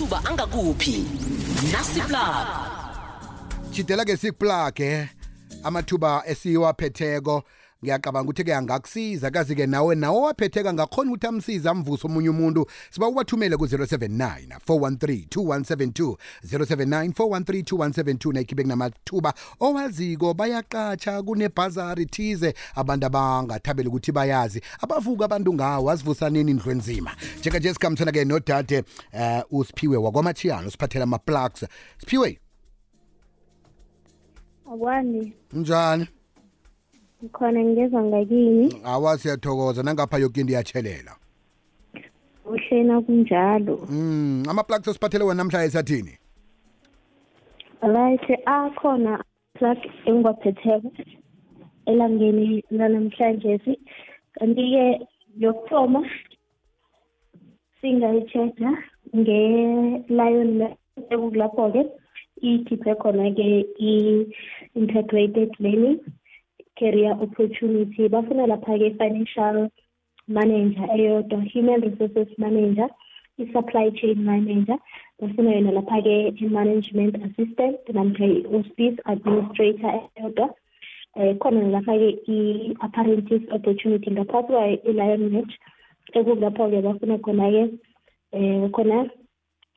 amathuba angakuphi? Nasiplug. Jidela ke sikuplage amathuba esiwaphetheko ngiyacabanga ukuthi ke angakusiza kazi ke nawe nawe waphetheka ngakhona ukuthi amsiza amvusa omunye umuntu. Siba ubathumele ku-079 413 2172 079 413 2172 nayikhiphe kunamathuba owaziko. Bayaqatsha kunebhazari thize. Abantu abangathabeli ukuthi bayazi abavuka abantu ngawo asivusaneni indlu enzima. Njenganje sikhambisana ke nodade um usiphiwe wakwamachiyano usiphathela ama-plugs. Siphiwe akwani. Njani? Ngikhona ngingezwa ngakini. Awa siyathokoza. Nangapha yoke into iyatshelela. Uhlena kunjalo. Mm ama-plugs osiphathele wena namhlanje esathini? Right akhona plug engiwaphetheko elangeni lanamhlanje kanti-ke yokuthoma singayitsheda nge-lion ekukulapho-ke ikhiphe khona-ke i-integrated learning career opportunity. Bafuna lapha-ke i-financial manager eyodwa human resources manager i-supply chain manager. Bafuna yona lapha-ke i-management assistant namkha i-hospice administrator eyodwa. Um khona lapha-ke i-apprentice opportunity ngaphasi kwayo i-lion match. Ekulapho-ke bafuna khona-ke um khona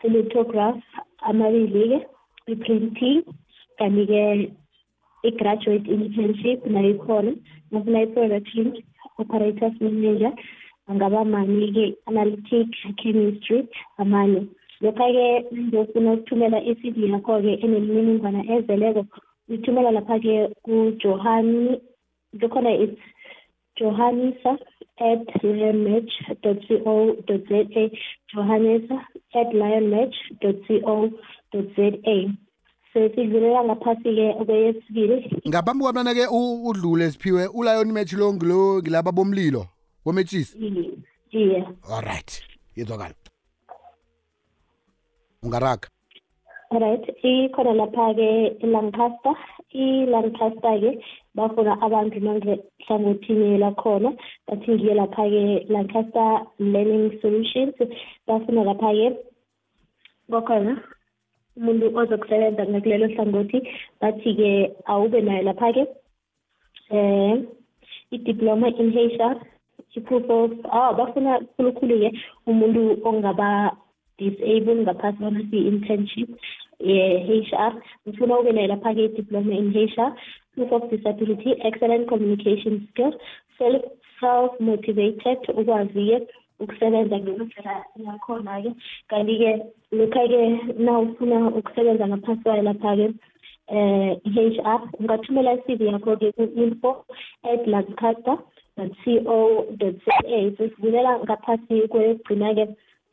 i-lithograph amabili-ke i-printing kanti-ke i-graduate internship nayo ikhona bafuna i-production operators manager angaba mani-ke analytic chemistry amanye. Lokha-ke ngiyofuna ukuthumela i-cv yakho-ke enemininingwana ezeleko uyithumela lapha-ke kujohani kukhona it's johanisa at lionmatch dot co dot za johanisa at lionmatch dot co dot za sesidlulela ngaphasi-ke kweyesibili. Ngaphambi kwabana-ke udlule siphiwe ulion match lo ngilo ngilaba bomlilo wometshisi iye alright yezwakala ungaraga? Right ikhona lapha-ke i-lancaster i-lancaster-ke bafuna abantu nangehlangothini lakhona bathi ngiye lapha-ke lancaster learning solutions. Bafuna lapha-ke bakhona umuntu ozokusebenza ngakulelo hlangothi bathi-ke awube nayo lapha-ke um i-diploma in HR i-proof of ah bafuna khulukhulu-ke umuntu ongaba disable ngaphasi kwamasi-internship ye-HR ngifuna ube nayo lapha-ke i-diploma in HR proof of disability excellent communication skills self self motivated ukwazi-ke ukusebenza ngendlela yakhona-ke. Kanti-ke lokha-ke na ufuna ukusebenza ngaphansi kwayo lapha-ke eh i-HR ungathumela i-CV yakho-ke ku-info at lancaster co za. Sesivulela ngaphasi kwegcina-ke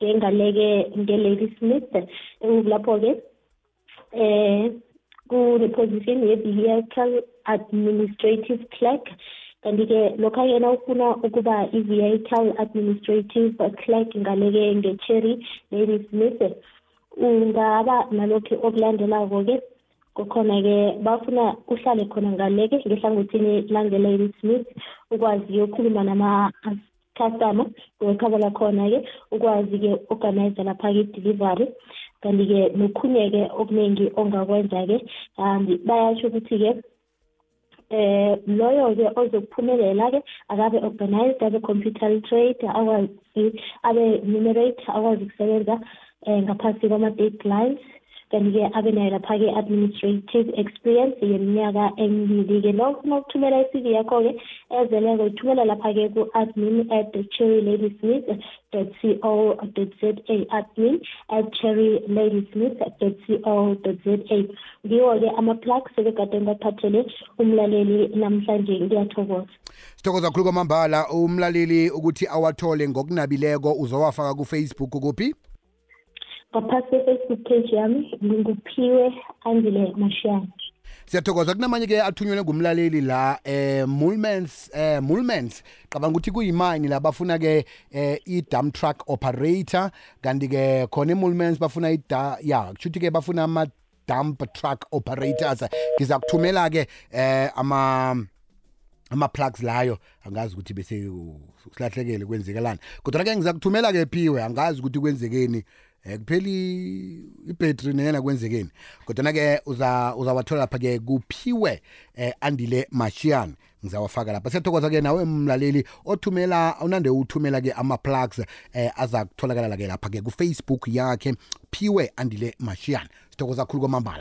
ngengaleke nge-lady smith. Lapho-ke eh kune-position ye-vehicle administrative clerk. Kanti-ke lokha-ke na ufuna ukuba i-vehicle administrative clerk ngaleke nge-cherry lady smith ungaba nalokhu okulandelako-ke kukhona-ke bafuna uhlale khona ngaleke ngehlangothini lange-lady smith ukwazi ukukhuluma nama-customer wekhaba lakhona-ke ukwazi-ke organize lapha-ke i-delivery. Kanti-ke nokhunye-ke okuningi ongakwenza-ke um bayasho ukuthi-ke eh loyo-ke ozokuphumelela-ke akabe organized abe computer literate akwazi abe numerate akwazi ukusebenza um ngaphasi kwama-deadlines. Kanti-ke abe nayo lapha-ke administrative experience. Yeminyaka emibili-ke lo ufuna ukuthumela i-cv yakho-ke ezeleko ithumela lapha-ke ku-admin at cherry lady smith dot co dot za admin at cherry lady smith dot co dot za. Ngiwo-ke ama-plugs ebegade ngibaphathele umlaleli namhlanje ngiyathokoza. Sithokoza kakhulu kwamambala. Umlaleli ukuthi awathole ngokunabileko uzowafaka kufacebook kuphi? Ngaphasi kwe-facebook page yami nginguphiwe andile mashiyana siyathokoza. Kunamanye-ke athunyelwe ngumlaleli la eh mulmans eh mulmans qabanga ukuthi kuyimine la bafuna-ke eh i-dump truck operator. Kanti-ke khona emulmans bafuna ida ya kusho ukuthi-ke bafuna ama-dump truck operators. Ngiza kuthumela-ke eh ama ama-plugs layo. Angazi ukuthi bese silahlekele kwenzekalani. Kodwa ke ngiza kuthumela-ke phiwe angazi ukuthi kwenzekeni. Eh kupheli ibattery neyena kwenzekeni kodwa ke uza uzawathola lapha ke kuphiwe eh andile mashian ngizawafaka lapha. Siyathokoza ke nawe mlaleli othumela unande uthumela ke ama plugs eh aza kutholakala ke lapha ke ku Facebook yakhe phiwe andile mashian sithokoza kakhulu kwamambala.